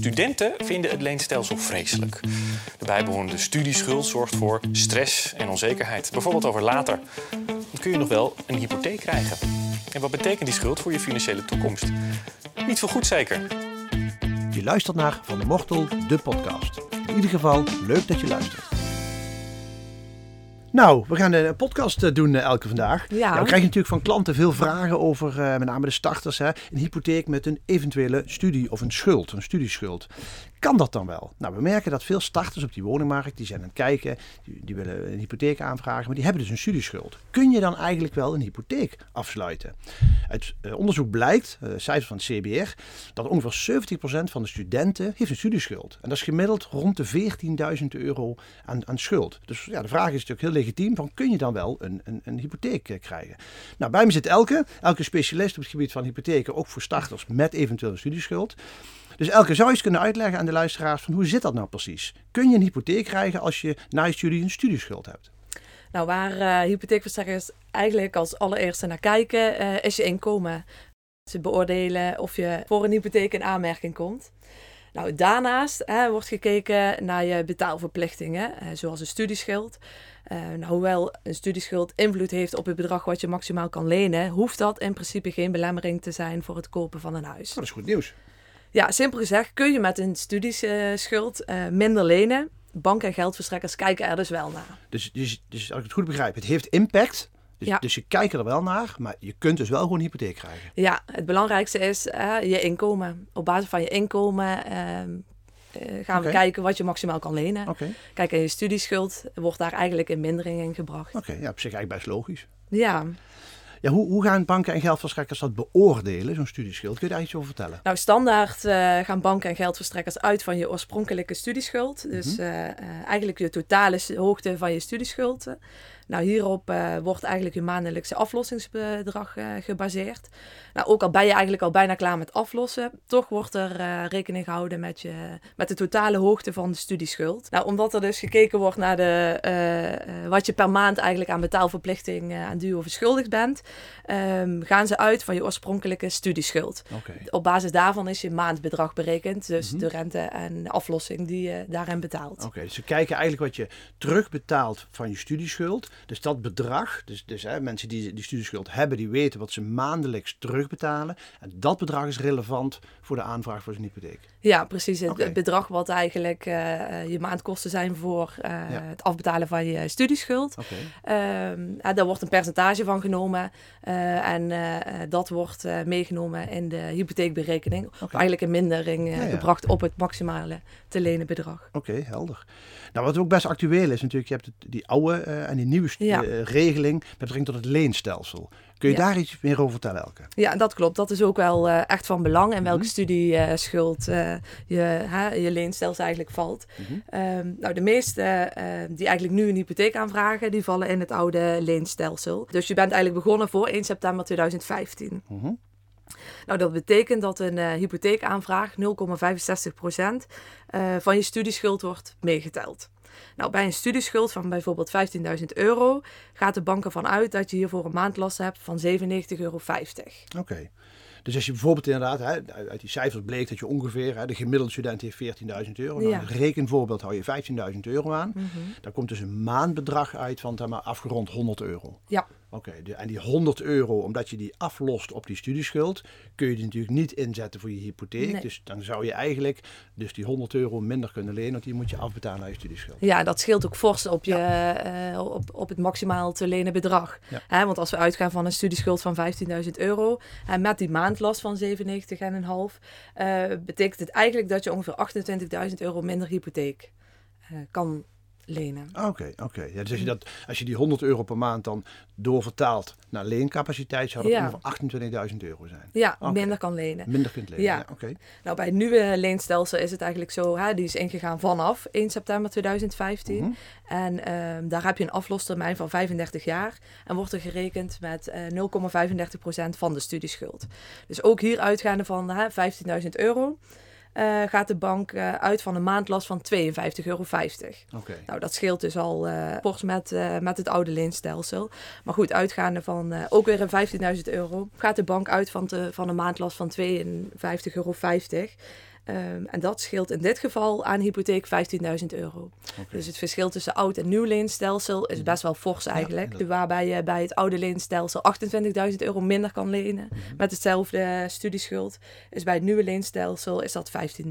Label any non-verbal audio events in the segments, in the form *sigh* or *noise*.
Studenten vinden het leenstelsel vreselijk. De bijbehorende studieschuld zorgt voor stress en onzekerheid. Bijvoorbeeld over later. Dan kun je nog wel een hypotheek krijgen. En wat betekent die schuld voor je financiële toekomst? Niet veel goed zeker. Je luistert naar Van de Mortel, de podcast. In ieder geval, leuk dat je luistert. Nou, we gaan een podcast eh, doen eh, elke vandaag. Ja. we krijgen natuurlijk van klanten veel vragen over, eh, met name de starters, hè, een hypotheek met een eventuele studie of een schuld, een studieschuld. Kan dat dan wel? Nou, we merken dat veel starters op die woningmarkt, die zijn aan het kijken, die, die willen een hypotheek aanvragen, maar die hebben dus een studieschuld. Kun je dan eigenlijk wel een hypotheek afsluiten? Uit eh, onderzoek blijkt, eh, cijfers van het CBR, dat ongeveer 70% van de studenten heeft een studieschuld. En dat is gemiddeld rond de 14.000 euro aan, aan schuld. Dus ja, de vraag is natuurlijk heel legitiem, van kun je dan wel een, een, een hypotheek eh, krijgen? Nou, bij me zit Elke, Elke specialist op het gebied van hypotheken, ook voor starters met eventueel een studieschuld. Dus Elke, zou je eens kunnen uitleggen aan de luisteraars van hoe zit dat nou precies? Kun je een hypotheek krijgen als je na je studie een studieschuld hebt? Nou, waar eh hypotheekverstrekkers eigenlijk als allereerste naar kijken, eh, is je inkomen. Ze beoordelen of je voor een hypotheek in aanmerking komt. Nou, daarnaast hè, wordt gekeken naar je betaalverplichtingen, eh, zoals een studieschuld. Nou, hoewel een studieschuld invloed heeft op het bedrag wat je maximaal kan lenen, hoeft dat in principe geen belemmering te zijn voor het kopen van een huis. Nou, dat is goed nieuws. Ja, simpel gezegd kun je met een studieschuld eh, minder lenen. Banken en geldverstrekkers kijken er dus wel naar. Dus, dus, dus als ik het goed begrijp, het heeft impact. Dus, Ja. dus je kijkt er wel naar, maar je kunt dus wel gewoon een hypotheek krijgen. Ja, het belangrijkste is eh, je inkomen. Op basis van je inkomen ehm, eh, gaan we kijken wat je maximaal kan lenen. Kijk, en je studieschuld wordt daar eigenlijk in mindering in gebracht. oké, ja, op zich eigenlijk best logisch. Ja, Ja, hoe, hoe gaan banken en geldverstrekkers dat beoordelen, zo'n studieschuld? Kun je daar iets over vertellen? nou standaard eh, gaan banken en geldverstrekkers uit van je oorspronkelijke studieschuld. Dus eh, eh, eigenlijk je totale hoogte van je studieschuld. Nou, hierop eh, wordt eigenlijk je maandelijkse aflossingsbedrag eh, gebaseerd. Nou, ook al ben je eigenlijk al bijna klaar met aflossen, toch wordt er eh, rekening gehouden met, je, met de totale hoogte van de studieschuld. Nou, omdat er dus gekeken wordt naar de, wat je per maand eigenlijk aan betaalverplichting aan duur verschuldigd bent, ehm, gaan ze uit van je oorspronkelijke studieschuld. Op basis daarvan is je maandbedrag berekend, dus Mhm. de rente en aflossing die je daarin betaalt. Oké, dus ze kijken eigenlijk wat je terugbetaalt van je studieschuld. Dus dat bedrag, dus, dus hè, mensen die die studieschuld hebben, die weten wat ze maandelijks terugbetalen. En dat bedrag is relevant voor de aanvraag voor zijn hypotheek. Ja, precies. Het, bedrag wat eigenlijk eh, eh, je maandkosten zijn voor eh, Ja. het afbetalen van je studieschuld. Ehm, daar wordt een percentage van genomen en dat wordt meegenomen in de hypotheekberekening. Of eigenlijk een mindering Ja, ja. gebracht op het maximale te lenen bedrag. Oké, helder. Nou, wat ook best actueel is natuurlijk, je hebt het, die oude en die nieuwe regeling met betrekking tot het leenstelsel. Kun je Ja. daar iets meer over vertellen, Elke? Ja, dat klopt. Dat is ook wel eh, echt van belang en welke Mhm. studieschuld eh, je, hè, je leenstelsel eigenlijk valt. Mhm. Ehm, nou, de meeste eh, die eigenlijk nu een hypotheek aanvragen, die vallen in het oude leenstelsel. Dus je bent eigenlijk begonnen voor 1 september 2015. Mhm. Nou, dat betekent dat een eh, hypotheekaanvraag 0,65% eh, van je studieschuld wordt meegeteld. Nou, bij een studieschuld van bijvoorbeeld 15.000 euro gaat de bank ervan uit dat je hiervoor een maandlast hebt van 97,50 euro. Oké. Dus als je bijvoorbeeld inderdaad, hè, uit die cijfers bleek dat je ongeveer, hè, de gemiddelde student heeft 14.000 euro. Nou, Ja. rekenvoorbeeld hou je 15.000 euro aan. Mhm. Daar komt dus een maandbedrag uit van maar, afgerond 100 euro. Ja. Oké, en die 100 euro, omdat je die aflost op die studieschuld, kun je die natuurlijk niet inzetten voor je hypotheek. Nee. Dus dan zou je eigenlijk dus die 100 euro minder kunnen lenen, want die moet je afbetalen aan je studieschuld. Ja, dat scheelt ook fors op, je, eh, op, op het maximaal te lenen bedrag. Ja. Hè, want als we uitgaan van een studieschuld van 15.000 euro en met die maandlast van 97,5, eh betekent het eigenlijk dat je ongeveer 28.000 euro minder hypotheek eh, kan lenen. Oké, oké. Ja, dus als je, dat, als je die 100 euro per maand dan doorvertaalt naar leencapaciteit, zou dat Ja. ongeveer 28.000 euro zijn. Ja, Oké. minder kan lenen. Minder kunt lenen. Ja. Ja. Oké. Nou, bij het nieuwe leenstelsel is het eigenlijk zo, hè, die is ingegaan vanaf 1 september 2015. Mhm. En ehm, daar heb je een aflostermijn van 35 jaar en wordt er gerekend met eh 0,35% van de studieschuld. Dus ook hier uitgaande van hè, 15.000 euro eh, gaat de bank eh, uit van een maandlast van 52,50 euro. Oké. Nou, dat scheelt dus al eh fors met, met het oude leenstelsel. Maar goed, uitgaande van ook weer een 15.000 euro, gaat de bank uit van, te, van een maandlast van 52,50 euro. Ehm, en dat scheelt in dit geval aan hypotheek 15.000 euro. Dus het verschil tussen oud en nieuw leenstelsel is best wel fors eigenlijk. Ja, waarbij je bij het oude leenstelsel 28.000 euro minder kan lenen mhm. met hetzelfde studieschuld. Is bij het nieuwe leenstelsel is dat 15.000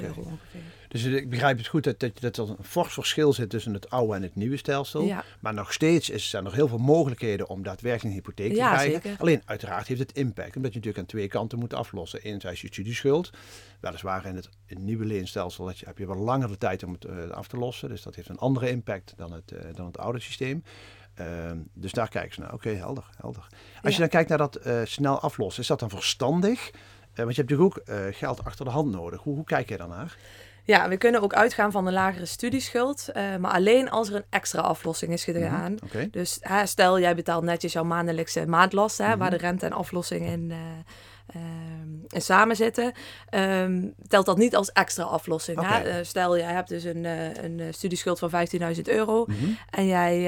euro ongeveer. Dus ik begrijp het goed dat, dat, dat er een fors verschil zit tussen het oude en het nieuwe stelsel. Ja. Maar nog steeds is, zijn er nog heel veel mogelijkheden om daadwerkelijk een hypotheek te ja, krijgen. Zeker. Alleen uiteraard heeft het impact, omdat je natuurlijk aan twee kanten moet aflossen. Enerzijds je studieschuld. Weliswaar in het, nieuwe leenstelsel dat je, heb je wel langer de tijd om het uh, af te lossen. Dus dat heeft een andere impact dan het, uh, dan het oude systeem. Uh, dus daar kijken ze naar. Oké, helder, helder. Als je dan kijkt naar dat uh, snel aflossen, is dat dan verstandig? want je hebt natuurlijk ook geld achter de hand nodig. Hoe, hoe kijk je daarnaar? Ja, we kunnen ook uitgaan van een lagere studieschuld, uh, maar alleen als er een extra aflossing is gedaan. Mhm, dus hè, stel, jij betaalt netjes jouw maandelijkse maandlast, hè, waar mhm. de rente en aflossing in, uh, uh, in samen zitten. Um, telt dat niet als extra aflossing. Okay. Hè? stel, jij hebt dus een, een studieschuld van 15.000 euro mhm. en jij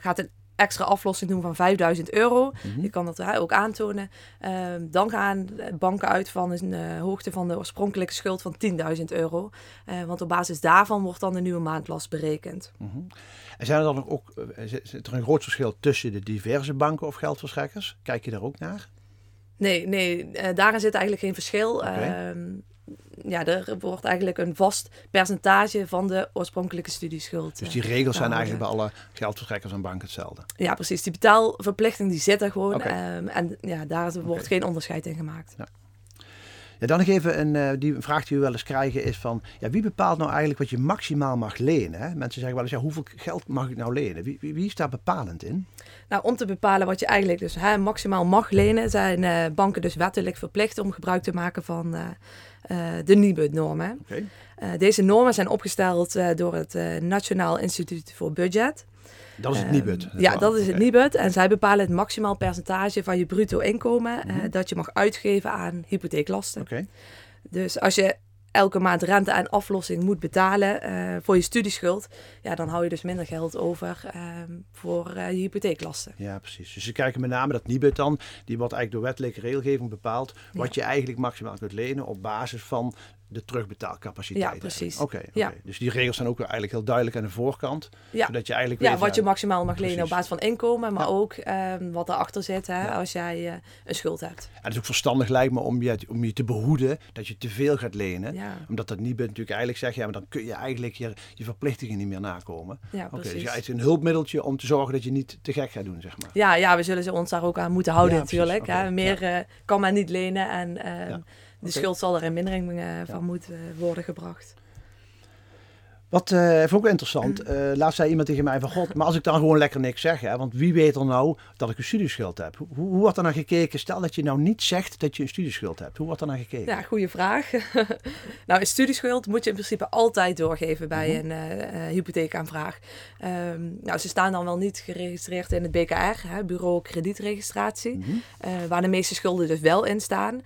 gaat een extra aflossing doen van 5000 euro. Mhm. Je kan dat ook aantonen. Ehm, dan gaan banken uit van een uh, hoogte van de oorspronkelijke schuld van 10.000 euro. Uh, want op basis daarvan wordt dan de nieuwe maandlast berekend. Mhm. En zijn er dan ook, uh, zit er een groot verschil tussen de diverse banken of geldverstrekkers? Kijk je daar ook naar? Nee, nee daarin zit eigenlijk geen verschil. Okay. Ja, er wordt eigenlijk een vast percentage van de oorspronkelijke studieschuld. Dus die regels zijn eigenlijk bij alle geldverstrekkers en banken hetzelfde? Ja, precies. Die betaalverplichting die zit er gewoon. Ehm, en ja, daar wordt geen onderscheid in gemaakt. Ja. Ja, dan nog even een, uh, die vraag die we wel eens krijgen is van, ja, wie bepaalt nou eigenlijk wat je maximaal mag lenen? Hè? Mensen zeggen wel eens, ja, hoeveel geld mag ik nou lenen? Wie, wie, wie is daar bepalend in? Nou, om te bepalen wat je eigenlijk dus hè, maximaal mag lenen, zijn uh, banken dus wettelijk verplicht om gebruik te maken van... Uh, uh, de NIBUD-normen. Okay. Uh, deze normen zijn opgesteld uh, door het Nationaal Instituut voor Budget. Dat is het NIBUD? Ja, dat is het NIBUD. En zij bepalen het maximaal percentage van je bruto inkomen mm -hmm. dat je mag uitgeven aan hypotheeklasten. Okay. Dus als je elke maand rente en aflossing moet betalen uh, voor je studieschuld, ja, dan hou je dus minder geld over uh, voor uh, je hypotheeklasten. Ja, precies. Dus ze kijken met name dat Nibud dan, die wordt eigenlijk door wettelijke regelgeving bepaald, wat je eigenlijk maximaal kunt lenen op basis van de terugbetaalcapaciteit. Ja, precies. Oké, ja. dus die regels zijn ook eigenlijk heel duidelijk aan de voorkant. Ja, zodat je eigenlijk ja wat je maximaal mag lenen op basis van inkomen, maar ook um, wat erachter zit hè, als jij uh, een schuld hebt. En het is ook verstandig lijkt me om je, om je te behoeden dat je te veel gaat lenen. Omdat dat niet natuurlijk eigenlijk zegt, ja, maar dan kun je eigenlijk je, je verplichtingen niet meer nakomen. Ja, precies. Okay, dus je een hulpmiddeltje om te zorgen dat je niet te gek gaat doen, zeg maar. Ja, ja we zullen ze ons daar ook aan moeten houden natuurlijk. Hè. Meer uh, kan men niet lenen en... Uh, de schuld zal er in mindering uh, van moeten worden gebracht. Wat uh, ook interessant. Uh, laatst zei iemand tegen mij van god, maar als ik dan gewoon lekker niks zeg, hè, want wie weet er nou dat ik een studieschuld heb? Hoe, hoe wordt er naar gekeken? Stel dat je nou niet zegt dat je een studieschuld hebt. Hoe wordt er naar gekeken? Ja, goede vraag. *laughs* nou, een studieschuld moet je in principe altijd doorgeven bij mhm. een uh, hypotheekaanvraag. Um, nou, ze staan dan wel niet geregistreerd in het BKR, hè, Bureau Kredietregistratie, mm waar de meeste schulden dus wel in staan.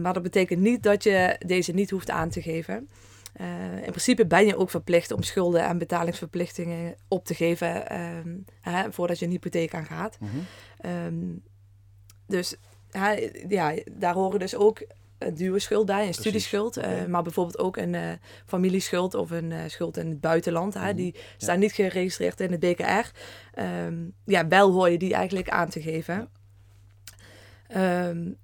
maar dat betekent niet dat je deze niet hoeft aan te geven. Uh, in principe ben je ook verplicht om schulden en betalingsverplichtingen op te geven um, hè, voordat je een hypotheek aangaat. Mm um, dus hè, ja, daar horen dus ook een duwe schuld bij, een studieschuld, uh, maar bijvoorbeeld ook een uh, familieschuld of een schuld in het buitenland. Hè, mhm. die staan niet geregistreerd in het BKR. Um, ehm, ja, wel hoor je die eigenlijk aan te geven. Ja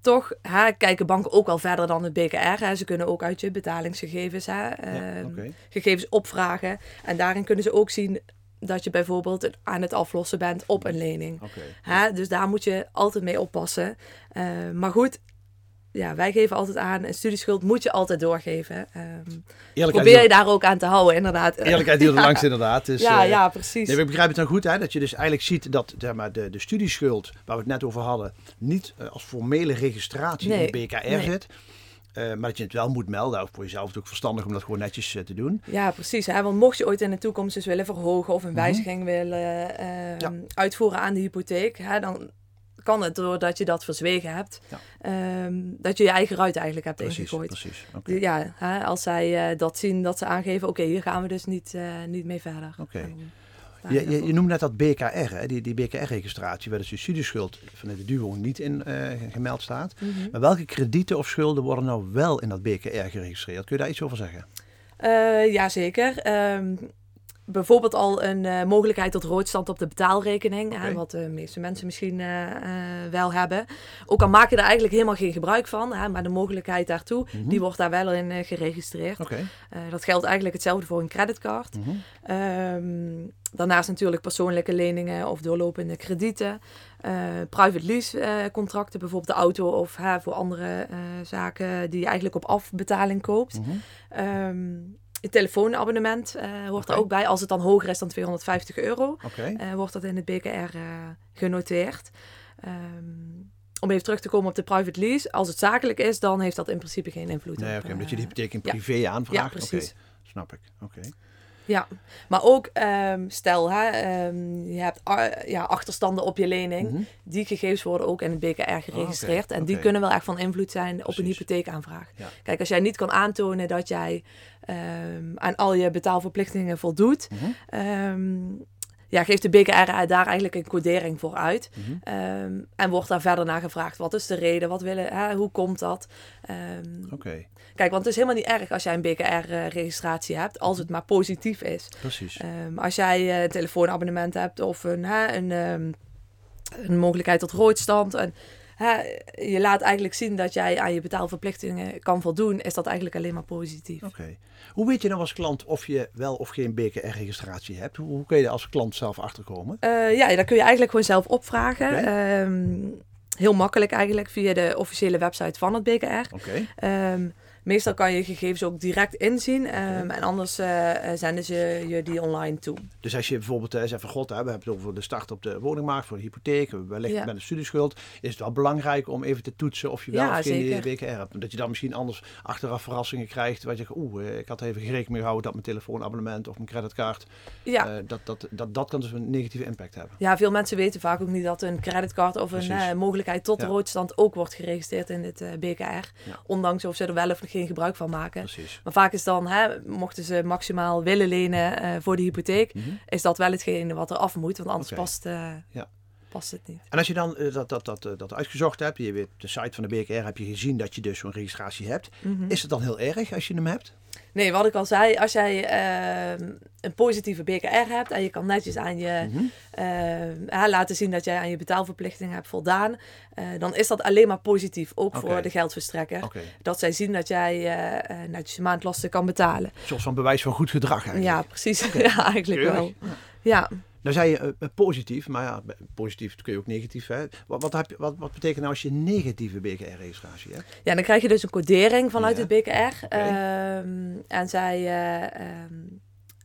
toch hè, kijken banken ook wel verder dan het BKR. Hè. Ze kunnen ook uit je betalingsgegevens hè, ehm, gegevens opvragen. En daarin kunnen ze ook zien dat je bijvoorbeeld aan het aflossen bent op een lening. Hè, dus daar moet je altijd mee oppassen. Uh, maar goed, ja, wij geven altijd aan, een studieschuld moet je altijd doorgeven. Um, probeer je daar ook aan te houden, inderdaad. Eerlijkheid duurt *laughs* ja. langs, inderdaad. Dus, ja, uh, ja, precies. Nee, ik begrijp het dan goed, hè, dat je dus eigenlijk ziet dat zeg maar, de, de studieschuld, waar we het net over hadden, niet uh, als formele registratie nee, in de BKR nee. zit. Uh, maar dat je het wel moet melden. Of voor jezelf is het ook verstandig om dat gewoon netjes te doen. Ja, precies. Hè? Want mocht je ooit in de toekomst dus willen verhogen of een mhm. wijziging mm -hmm. willen ja. uitvoeren aan de hypotheek, hè, dan kan het doordat je dat verzwegen hebt, ja. um, dat je je eigen ruit eigenlijk hebt precies, ingegooid. Precies, okay. Ja, hè, als zij uh, dat zien, dat ze aangeven, oké, okay, hier gaan we dus niet, uh, niet mee verder. Oké. Okay. Je, je, je noemde net dat BKR, hè? die, die BKR-registratie, waar dus je studieschuld vanuit de DUO niet in eh, gemeld staat. Mhm. Maar welke kredieten of schulden worden nou wel in dat BKR geregistreerd? Kun je daar iets over zeggen? Eh, Jazeker. Ehm bijvoorbeeld al een eh, mogelijkheid tot roodstand op de betaalrekening. Hè, wat de meeste mensen misschien eh, eh, wel hebben. Ook al maak je er eigenlijk helemaal geen gebruik van. Hè, maar de mogelijkheid daartoe, Mhm. die wordt daar wel in geregistreerd. Dat geldt eigenlijk hetzelfde voor een creditcard. Mhm. Ehm, daarnaast natuurlijk persoonlijke leningen of doorlopende kredieten. private lease contracten, bijvoorbeeld de auto of hè, voor andere zaken die je eigenlijk op afbetaling koopt. Ehm het telefoonabonnement eh, hoort er ook bij. Als het dan hoger is dan 250 euro, Oké. eh, wordt dat in het BKR eh, genoteerd. Ehm, om even terug te komen op de private lease. Als het zakelijk is, dan heeft dat in principe geen invloed Nee, op. omdat je die hypotheek in ja. privé aanvraagt. Ja, precies. Oké, snap ik. Oké. Ja, maar ook ehm, stel, hè, ehm, je hebt a- ja, achterstanden op je lening. Mhm. Die gegevens worden ook in het BKR geregistreerd. En die kunnen wel echt van invloed zijn op een hypotheekaanvraag. Ja. Kijk, als jij niet kan aantonen dat jij ehm, aan al je betaalverplichtingen voldoet, Mhm. Ja, geeft de BKR daar eigenlijk een codering voor uit. Mhm. Ehm, en wordt daar verder naar gevraagd. Wat is de reden? Wat willen, hè, hoe komt dat? Ehm, Oké, kijk, want het is helemaal niet erg als jij een BKR-registratie hebt, als het maar positief is. precies. Ehm, als jij eh, een telefoonabonnement hebt of een, hè, een, een mogelijkheid tot roodstand. En, hè, je laat eigenlijk zien dat jij aan je betaalverplichtingen kan voldoen, is dat eigenlijk alleen maar positief. Oké. Hoe weet je nou als klant of je wel of geen BKR-registratie hebt? Hoe, hoe kun je er als klant zelf achterkomen? Eh, ja, dat kun je eigenlijk gewoon zelf opvragen. Ehm, heel makkelijk eigenlijk via de officiële website van het BKR. Oké. Ehm, meestal kan je gegevens ook direct inzien ehm, en anders eh, eh, zenden ze je die online toe. Dus als je bijvoorbeeld eh, zegt van god, hè, we hebben het over de start op de woningmarkt, voor de hypotheek, wellicht Ja. met een studieschuld, is het wel belangrijk om even te toetsen of je wel Ja, of geen. BKR hebt. Omdat je dan misschien anders achteraf verrassingen krijgt, waar je zegt, oeh, eh, ik had even rekening mee gehouden dat mijn telefoonabonnement of mijn creditcard, Ja. dat, dat, dat, dat kan dus een negatieve impact hebben. Ja, veel mensen weten vaak ook niet dat een creditcard of een Precies. mogelijkheid tot Ja. roodstand ook wordt geregistreerd in eh, BKR. Ondanks of ze er wel of geen gebruik van maken. Precies. Maar vaak is dan, hè, mochten ze maximaal willen lenen eh, voor de hypotheek, Mhm. is dat wel hetgene wat er af moet. Want anders past, eh, Ja. past het niet. En als je dan eh, dat, dat, dat, dat uitgezocht hebt, je weet de site van de BKR heb je gezien dat je dus zo'n registratie hebt. Mhm. Is het dan heel erg als je hem hebt? Nee, wat ik al zei, als jij ehm, een positieve BKR hebt en je kan netjes aan je hè, laten zien dat jij aan je betaalverplichtingen hebt voldaan, eh, dan is dat alleen maar positief, ook voor de geldverstrekker. Dat zij zien dat jij eh, eh, netjes je maandlasten kan betalen. Een soort van bewijs van goed gedrag eigenlijk. Ja, precies. *laughs* ja, eigenlijk Keurig. wel. Ja. Nou zei je eh, eh, positief, maar ja, b- positief kun je ook negatief. Hè? Wat, wat, heb je, wat, wat betekent nou als je een negatieve BKR-registratie hebt? ja, dan krijg je dus een codering vanuit Ja. het BKR. Ehm, en zij eh, ehm,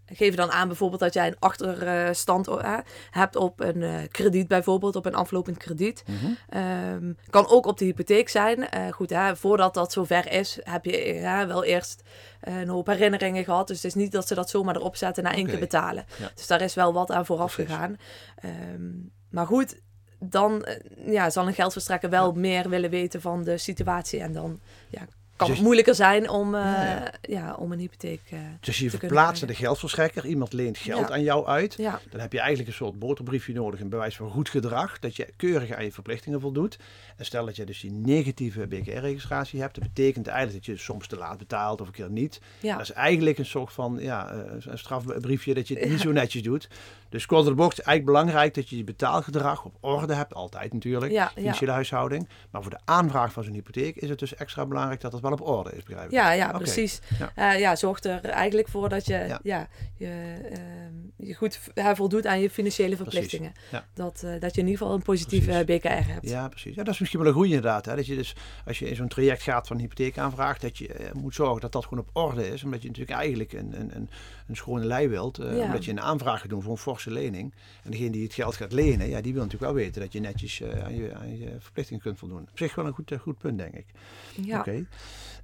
geven dan aan bijvoorbeeld dat jij een achterstand eh, hebt op een eh, krediet bijvoorbeeld, op een aflopend krediet. Ehm, kan ook op de hypotheek zijn. Eh, goed, hè, voordat dat zover is, heb je eh, wel eerst een hoop herinneringen gehad. Dus het is niet dat ze dat zomaar erop zetten na één keer betalen. Ja. Dus daar is wel wat aan vooraf Precies. gegaan. Ehm, maar goed, dan ja, zal een geldverstrekker wel meer willen weten van de situatie. En dan ja, kan Dus- het moeilijker zijn om, eh, Ja, ja, om een hypotheek eh, Dus je te verplaatst de krijgen. geldverstrekker, iemand leent geld Ja. aan jou uit. Ja, Dan heb je eigenlijk een soort boterbriefje nodig, een bewijs van goed gedrag, dat je keurig aan je verplichtingen voldoet. En stel dat je dus die negatieve BKR-registratie hebt, dat betekent eigenlijk dat je soms te laat betaalt of een keer niet. Dat is eigenlijk een soort van ja, eh, een strafbriefje dat je het niet zo netjes doet. Dus kort door de bocht, eigenlijk belangrijk dat je je betaalgedrag op orde hebt, altijd natuurlijk, Ja, ja. financiële huishouding. Maar voor de aanvraag van zo'n hypotheek is het dus extra belangrijk dat het wel op orde is, begrijp ik? Ja, ja, precies. Ja. Ja. ja, zorg er eigenlijk voor dat je, Ja. je, ehm, je goed voldoet aan je financiële verplichtingen. Dat, eh, dat je in ieder geval een positieve Precies. BKR hebt. Ja, precies. Ja, dat is misschien wel een goede inderdaad. Hè? Dat je dus, als je in zo'n traject gaat van een hypotheekaanvraag, dat je eh, moet zorgen dat dat gewoon op orde is. Omdat je natuurlijk eigenlijk een, een, een, een schone lei wilt. Ja. Omdat je een aanvraag gaat doen voor een forse lening. En degene die het geld gaat lenen, ja, die wil natuurlijk wel weten dat je netjes eh, aan, je, aan je verplichtingen kunt voldoen. Op zich wel een goed, eh, goed punt, denk ik. Ja. Oké.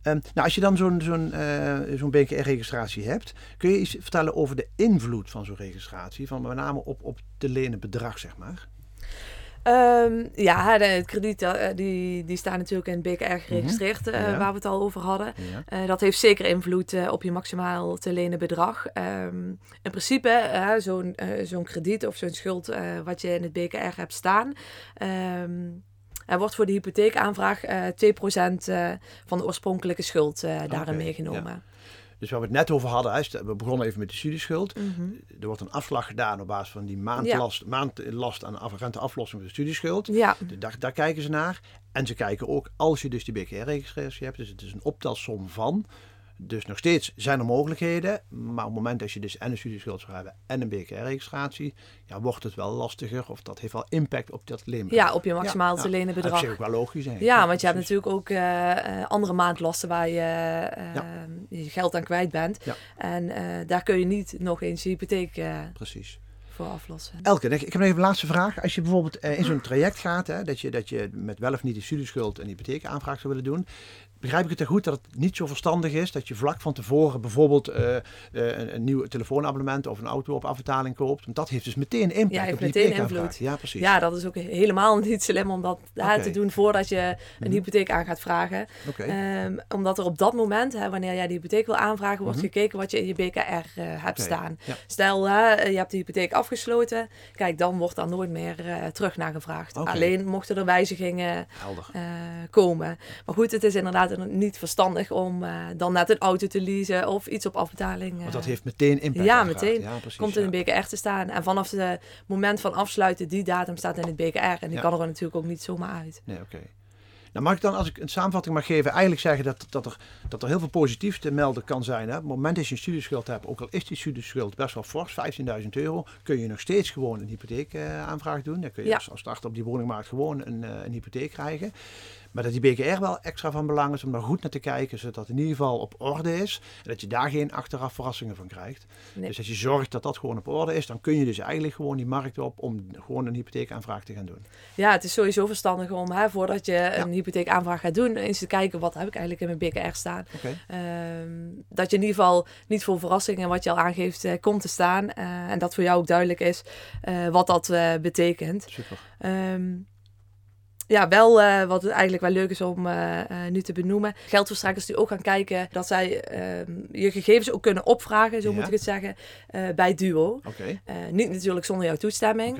Ehm, nou, als je dan zo'n zo'n eh, zo'n BKR-registratie hebt, kun je iets vertellen over de invloed van zo'n registratie? Van met name op, op te lenen bedrag, zeg maar. Ehm, ja, de, het krediet uh, die, die staan natuurlijk in het BKR geregistreerd, uh, Ja. waar we het al over hadden. Ja. Eh, dat heeft zeker invloed eh, op je maximaal te lenen bedrag. Ehm, in principe, eh, zo'n eh, zo'n krediet of zo'n schuld eh, wat je in het BKR hebt staan. ehm, er wordt voor de hypotheekaanvraag eh 2% eh, van de oorspronkelijke schuld eh, daarin meegenomen. Dus waar we het net over hadden, hè, we begonnen even met de studieschuld. Mhm. Er wordt een afslag gedaan op basis van die maandlast, maandlast aan af- renteaflossing van de studieschuld. Ja, De- Daar, daar kijken ze naar. En ze kijken ook als je dus die BKR-registratie hebt. Dus het is een optelsom van. Dus nog steeds zijn er mogelijkheden. Maar op het moment dat je dus en een studieschuld zou hebben en een BKR-registratie, ja, wordt het wel lastiger. Of dat heeft wel impact op dat leenbedrag. ja, op je maximaal te lenen Dat is bedrag. ook wel logisch. Ja, want je hebt natuurlijk ook eh, eh, andere maandlasten waar je eh, Ja. je geld aan kwijt bent. Ja. En daar kun je niet nog eens je hypotheek Precies. voor aflossen. Elke, ik heb nog even een laatste vraag. Als je bijvoorbeeld in zo'n traject gaat, hè, dat, je, dat je met wel of niet een studieschuld een hypotheekaanvraag zou willen doen. Begrijp ik het er goed dat het niet zo verstandig is dat je vlak van tevoren bijvoorbeeld eh, eh, een, een nieuw telefoonabonnement of een auto op afbetaling koopt? Want dat heeft dus meteen impact Ja, heeft op die meteen invloed. Ja, precies. Ja, dat is ook helemaal *laughs* niet slim om dat te doen voordat je een Mhm. hypotheek aan gaat vragen. Ehm, omdat er op dat moment, hè, wanneer jij de hypotheek wil aanvragen, wordt Mhm. gekeken wat je in je BKR eh, hebt staan. ja. Stel, hè, je hebt de hypotheek afgesloten. Kijk, dan wordt daar nooit meer terug naar gevraagd. Alleen mochten er wijzigingen komen. Maar goed, het is inderdaad niet verstandig om eh, dan net een auto te leasen of iets op afbetaling. Want eh, dat heeft meteen impact. ja, meteen. Ja, precies, komt in de BKR te staan. En vanaf het moment van afsluiten, die datum staat in het BKR. En die kan er natuurlijk ook niet zomaar uit. Nee, oké. Nou, mag ik dan, als ik een samenvatting mag geven, eigenlijk zeggen dat, dat, er, dat er heel veel positief te melden kan zijn. Hè? Op het moment dat je een studieschuld hebt, ook al is die studieschuld best wel fors, 15.000 euro, kun je nog steeds gewoon een hypotheekaanvraag doen. Dan kun je Ja. als, als starter op die woningmarkt gewoon een, eh, een hypotheek krijgen. Maar dat die BKR wel extra van belang is om daar goed naar te kijken, zodat dat in ieder geval op orde is. En dat je daar geen achteraf verrassingen van krijgt. Nee. Dus als je zorgt dat dat gewoon op orde is, dan kun je dus eigenlijk gewoon die markt op om gewoon een hypotheekaanvraag te gaan doen. Ja, het is sowieso verstandig om, hè, voordat je een hypotheekaanvraag gaat doen, eens te kijken wat heb ik eigenlijk in mijn BKR staan. Ehm, dat je in ieder geval niet voor verrassingen, wat je al aangeeft, eh, komt te staan. Eh, en dat voor jou ook duidelijk is eh, wat dat betekent. Super. Ehm, ja, wel eh, wat het eigenlijk wel leuk is om eh, eh, nu te benoemen. Geldverstrekkers die ook gaan kijken dat zij ehm, je gegevens ook kunnen opvragen, zo Ja. moet ik het zeggen, bij Duo. Niet natuurlijk zonder jouw toestemming.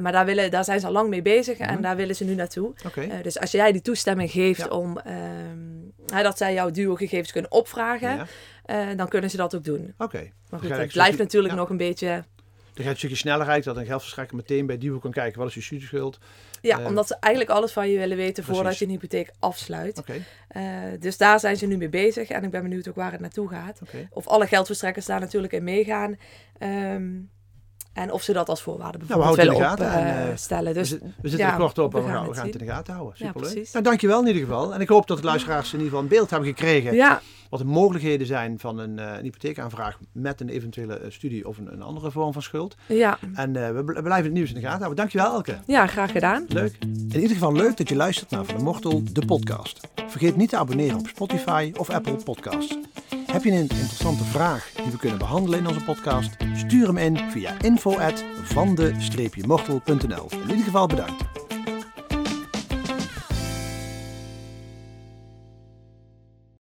Maar daar, willen, daar zijn ze al lang mee bezig Mhm. en daar willen ze nu naartoe. Dus als jij die toestemming geeft Ja. om ehm, dat zij jouw duo-gegevens kunnen opvragen, Ja. dan kunnen ze dat ook doen. Oké. Maar Dan goed, het blijft natuurlijk nog een beetje... Er gaat een stukje sneller uit dat een geldverstrekker meteen bij Duo kan kijken wat is je studieschuld. Ja, Eh, omdat ze eigenlijk alles van je willen weten voordat precies. je een hypotheek afsluit. Oké. Eh, dus daar zijn ze nu mee bezig en ik ben benieuwd ook waar het naartoe gaat. Of alle geldverstrekkers daar natuurlijk in meegaan. Ehm, en of ze dat als voorwaarde Nou, bijvoorbeeld we willen houden het in de gaten en, eh, opstellen. We, dus zit- we zitten ja, er kort op we en we gaan we het gaan het in de gaten houden. Ja, Superleuk. precies. nou, dankjewel in ieder geval. En ik hoop dat de luisteraars in ieder geval een beeld hebben gekregen ja, wat de mogelijkheden zijn van een, eh, een hypotheekaanvraag met een eventuele eh, studie of een, een andere vorm van schuld. ja, En eh, we bl- blijven het nieuws in de gaten houden. Dankjewel Elke. ja, graag gedaan. Leuk. In ieder geval leuk dat je luistert naar Van de Mortel, de podcast. Vergeet niet te abonneren op Spotify of Apple Podcasts. Heb je een interessante vraag die we kunnen behandelen in onze podcast? Stuur hem in via info@vande-mortel.nl. In ieder geval bedankt.